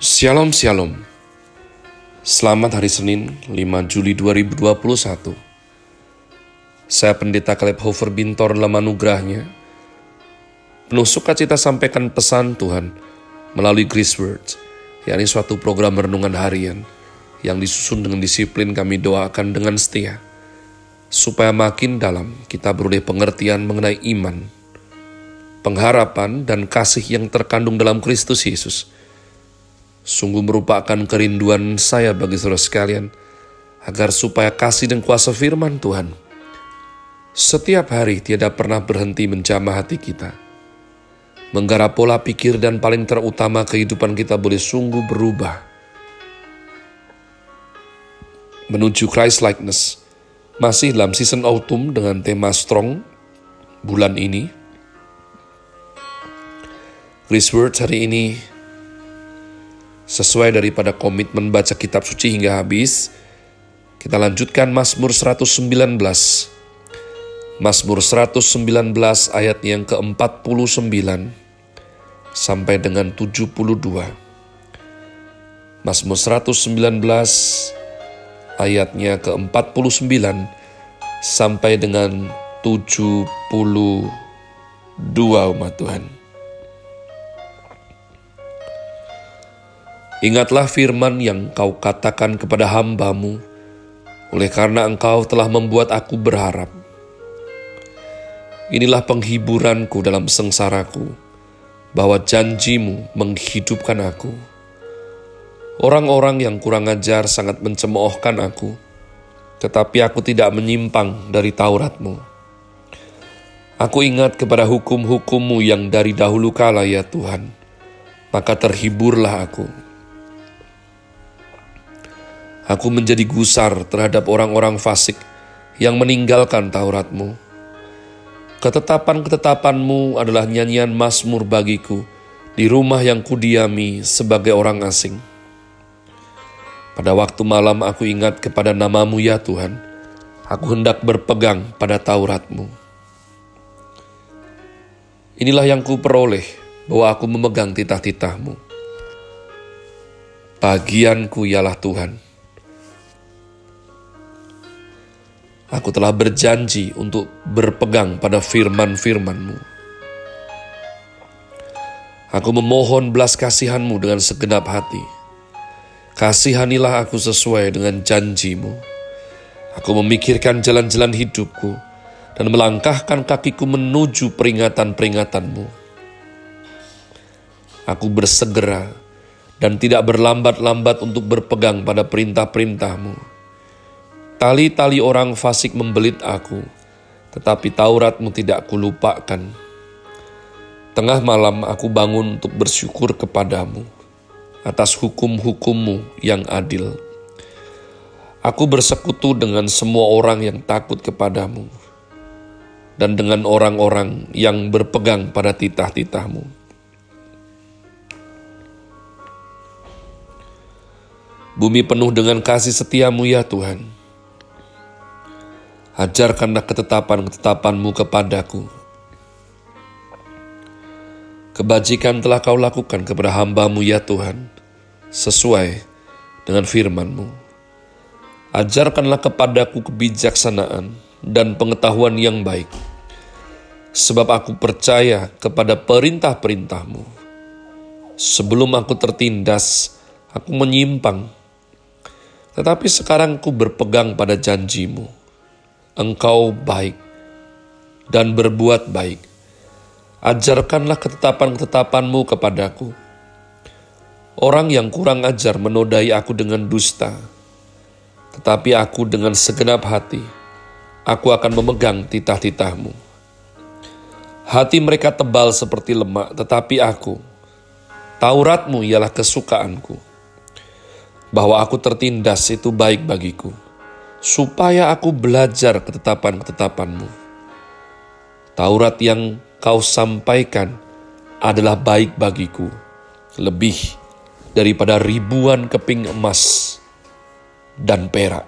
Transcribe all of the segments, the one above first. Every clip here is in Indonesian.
Shalom Shalom. Selamat hari Senin 5 Juli 2021 Saya Pendeta Caleb Hofer Bintor dalam anugerahnya. Penuh sukacita sampaikan pesan Tuhan melalui Grace Words yakni suatu program renungan harian yang disusun dengan disiplin kami doakan dengan setia supaya makin dalam kita beroleh pengertian mengenai iman, pengharapan, dan kasih yang terkandung dalam Kristus Yesus – Sungguh merupakan kerinduan saya bagi saudara sekalian, agar supaya kasih dan kuasa firman Tuhan setiap hari tiada pernah berhenti menjamah hati kita. Menggarap pola pikir dan paling terutama kehidupan kita boleh sungguh berubah. Menuju Christ likeness, masih dalam season autumn dengan tema strong bulan ini. Chris Words hari ini sesuai daripada komitmen baca kitab suci hingga habis, kita lanjutkan Mazmur 119. Mazmur 119 ayat yang ke-49 sampai dengan 72. Mazmur 119 ayatnya ke-49 sampai dengan 72 umat Tuhan. Ingatlah firman yang kau katakan kepada hambamu, oleh karena engkau telah membuat aku berharap. Inilah penghiburanku dalam sengsaraku, bahwa janjimu menghidupkan aku. Orang-orang yang kurang ajar sangat mencemoohkan aku, tetapi aku tidak menyimpang dari Tauratmu. Aku ingat kepada hukum-hukummu yang dari dahulu kala ya Tuhan, maka terhiburlah aku. Aku menjadi gusar terhadap orang-orang fasik yang meninggalkan Tauratmu. Ketetapan-ketetapanmu adalah nyanyian Mazmur bagiku di rumah yang kudiami sebagai orang asing. Pada waktu malam aku ingat kepada namamu ya Tuhan, aku hendak berpegang pada Tauratmu. Inilah yang ku peroleh bahwa aku memegang titah-titahmu. Bagianku ialah Tuhan Aku telah berjanji untuk berpegang pada firman-firmanmu. Aku memohon belas kasihanmu dengan segenap hati. Kasihanilah aku sesuai dengan janjimu. Aku memikirkan jalan-jalan hidupku dan melangkahkan kakiku menuju peringatan-peringatanmu. Aku bersegera dan tidak berlambat-lambat untuk berpegang pada perintah-perintahmu Tali-tali orang fasik membelit aku, tetapi Tauratmu tidak kulupakan. Tengah malam aku bangun untuk bersyukur kepadamu atas hukum-hukummu yang adil. Aku bersekutu dengan semua orang yang takut kepadamu dan dengan orang-orang yang berpegang pada titah-titahmu. Bumi penuh dengan kasih setiamu ya Tuhan ajarkanlah ketetapan-ketetapanmu kepadaku. Kebajikan telah kau lakukan kepada hambamu ya Tuhan, sesuai dengan firmanmu. Ajarkanlah kepadaku kebijaksanaan dan pengetahuan yang baik, sebab aku percaya kepada perintah-perintahmu. Sebelum aku tertindas, aku menyimpang, tetapi sekarang ku berpegang pada janjimu engkau baik dan berbuat baik. Ajarkanlah ketetapan-ketetapanmu kepadaku. Orang yang kurang ajar menodai aku dengan dusta, tetapi aku dengan segenap hati, aku akan memegang titah-titahmu. Hati mereka tebal seperti lemak, tetapi aku, Tauratmu ialah kesukaanku. Bahwa aku tertindas itu baik bagiku supaya aku belajar ketetapan-ketetapanmu. Taurat yang kau sampaikan adalah baik bagiku, lebih daripada ribuan keping emas dan perak.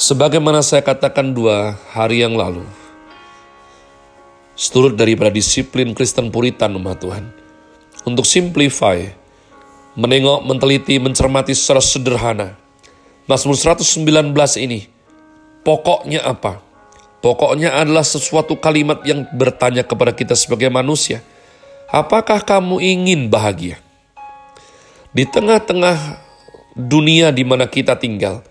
Sebagaimana saya katakan dua hari yang lalu, seturut daripada disiplin Kristen Puritan umat Tuhan, untuk simplify, menengok, meneliti, mencermati secara sederhana. Mazmur 119 ini, pokoknya apa? Pokoknya adalah sesuatu kalimat yang bertanya kepada kita sebagai manusia. Apakah kamu ingin bahagia? Di tengah-tengah dunia di mana kita tinggal,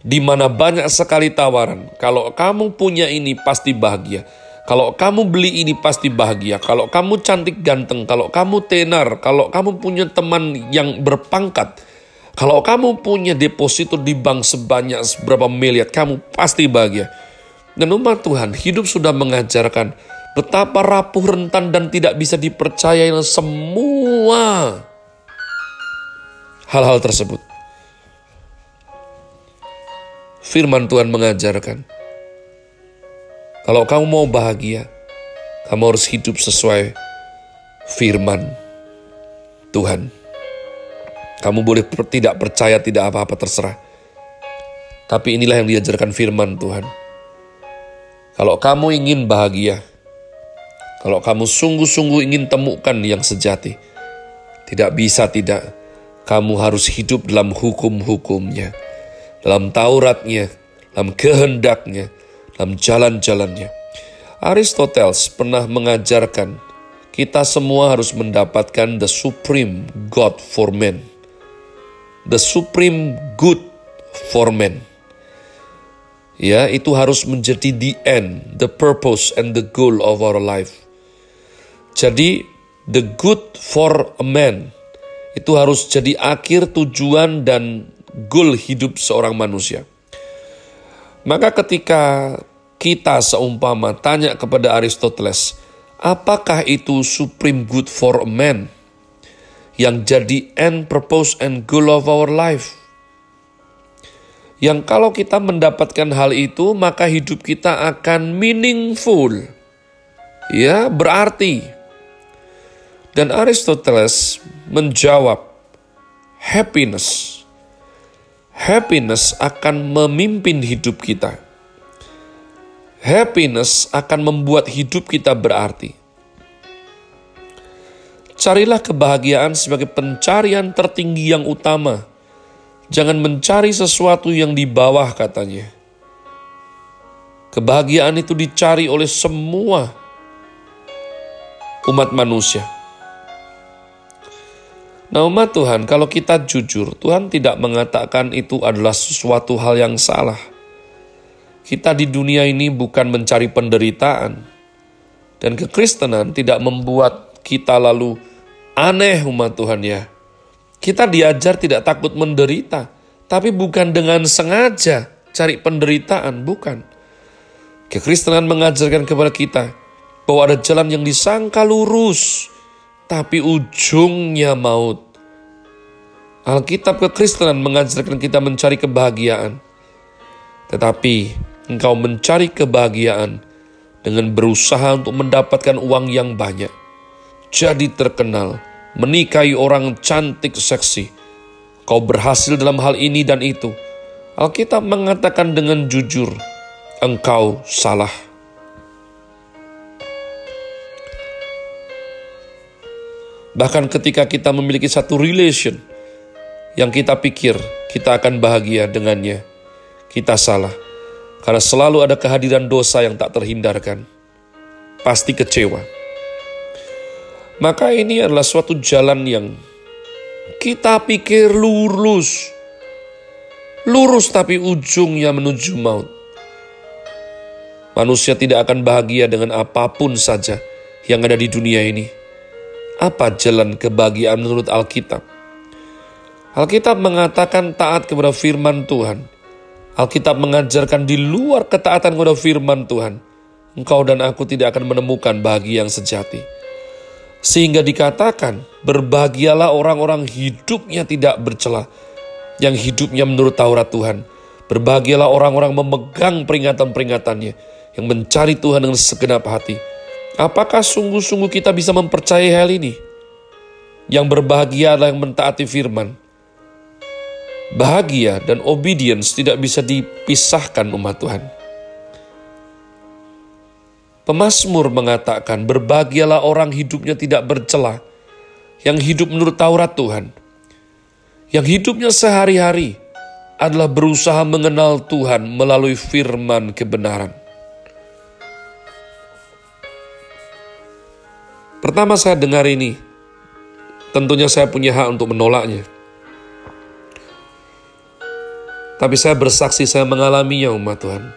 di mana banyak sekali tawaran. Kalau kamu punya ini pasti bahagia. Kalau kamu beli ini pasti bahagia. Kalau kamu cantik ganteng, kalau kamu tenar, kalau kamu punya teman yang berpangkat, kalau kamu punya deposito di bank sebanyak seberapa miliar, kamu pasti bahagia. Dan umat Tuhan hidup sudah mengajarkan betapa rapuh, rentan, dan tidak bisa dipercaya semua hal-hal tersebut. Firman Tuhan mengajarkan, kalau kamu mau bahagia, kamu harus hidup sesuai firman Tuhan. Kamu boleh tidak percaya, tidak apa-apa, terserah. Tapi inilah yang diajarkan firman Tuhan kalau kamu ingin bahagia, kalau kamu sungguh-sungguh ingin temukan yang sejati, tidak bisa tidak, kamu harus hidup dalam hukum-hukumnya, dalam Tauratnya, dalam kehendaknya, dalam jalan-jalannya. Aristoteles pernah mengajarkan kita semua harus mendapatkan the supreme God for men. The supreme good for men ya itu harus menjadi the end, the purpose and the goal of our life. Jadi the good for a man itu harus jadi akhir tujuan dan goal hidup seorang manusia. Maka ketika kita seumpama tanya kepada Aristoteles, apakah itu supreme good for a man yang jadi end, purpose, and goal of our life? yang kalau kita mendapatkan hal itu maka hidup kita akan meaningful. Ya, berarti. Dan Aristoteles menjawab, happiness. Happiness akan memimpin hidup kita. Happiness akan membuat hidup kita berarti. Carilah kebahagiaan sebagai pencarian tertinggi yang utama Jangan mencari sesuatu yang di bawah katanya. Kebahagiaan itu dicari oleh semua umat manusia. Nah umat Tuhan, kalau kita jujur, Tuhan tidak mengatakan itu adalah sesuatu hal yang salah. Kita di dunia ini bukan mencari penderitaan. Dan kekristenan tidak membuat kita lalu aneh umat Tuhan ya. Kita diajar tidak takut menderita, tapi bukan dengan sengaja cari penderitaan, bukan. Kekristenan mengajarkan kepada kita bahwa ada jalan yang disangka lurus, tapi ujungnya maut. Alkitab kekristenan mengajarkan kita mencari kebahagiaan. Tetapi engkau mencari kebahagiaan dengan berusaha untuk mendapatkan uang yang banyak. Jadi terkenal, menikahi orang cantik seksi. Kau berhasil dalam hal ini dan itu. Alkitab mengatakan dengan jujur, engkau salah. Bahkan ketika kita memiliki satu relation yang kita pikir kita akan bahagia dengannya, kita salah. Karena selalu ada kehadiran dosa yang tak terhindarkan. Pasti kecewa. Maka ini adalah suatu jalan yang kita pikir lurus. Lurus tapi ujungnya menuju maut. Manusia tidak akan bahagia dengan apa pun saja yang ada di dunia ini. Apa jalan kebahagiaan menurut Alkitab? Alkitab mengatakan taat kepada firman Tuhan. Alkitab mengajarkan di luar ketaatan kepada firman Tuhan, engkau dan aku tidak akan menemukan bahagia yang sejati. Sehingga dikatakan, berbahagialah orang-orang hidupnya tidak bercela, yang hidupnya menurut Taurat Tuhan. Berbahagialah orang-orang memegang peringatan-peringatannya, yang mencari Tuhan dengan segenap hati. Apakah sungguh-sungguh kita bisa mempercayai hal ini? Yang berbahagia adalah yang mentaati firman. Bahagia dan obedience tidak bisa dipisahkan umat Tuhan. Pemasmur mengatakan, berbahagialah orang hidupnya tidak bercela, yang hidup menurut Taurat Tuhan, yang hidupnya sehari-hari adalah berusaha mengenal Tuhan melalui firman kebenaran. Pertama saya dengar ini, tentunya saya punya hak untuk menolaknya. Tapi saya bersaksi saya mengalaminya umat Tuhan.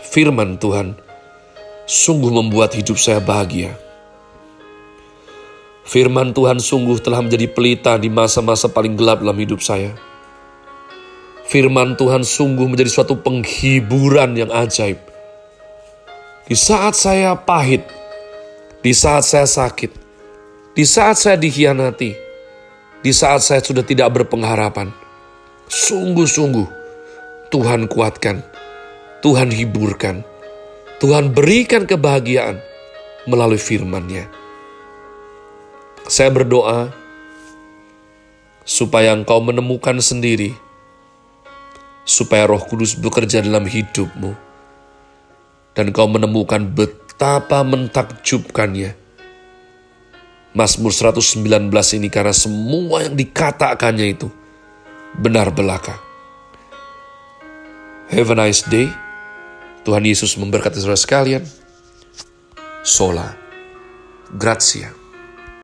Firman Tuhan sungguh membuat hidup saya bahagia. Firman Tuhan sungguh telah menjadi pelita di masa-masa paling gelap dalam hidup saya. Firman Tuhan sungguh menjadi suatu penghiburan yang ajaib. Di saat saya pahit, di saat saya sakit, di saat saya dikhianati, di saat saya sudah tidak berpengharapan, Sungguh-sungguh Tuhan kuatkan, Tuhan hiburkan, Tuhan berikan kebahagiaan melalui firman-Nya. Saya berdoa supaya engkau menemukan sendiri, supaya roh kudus bekerja dalam hidupmu, dan kau menemukan betapa mentakjubkannya. Mazmur 119 ini karena semua yang dikatakannya itu benar belaka. Have a nice day. Tuhan Yesus memberkati saudara sekalian. Sola. Grazie.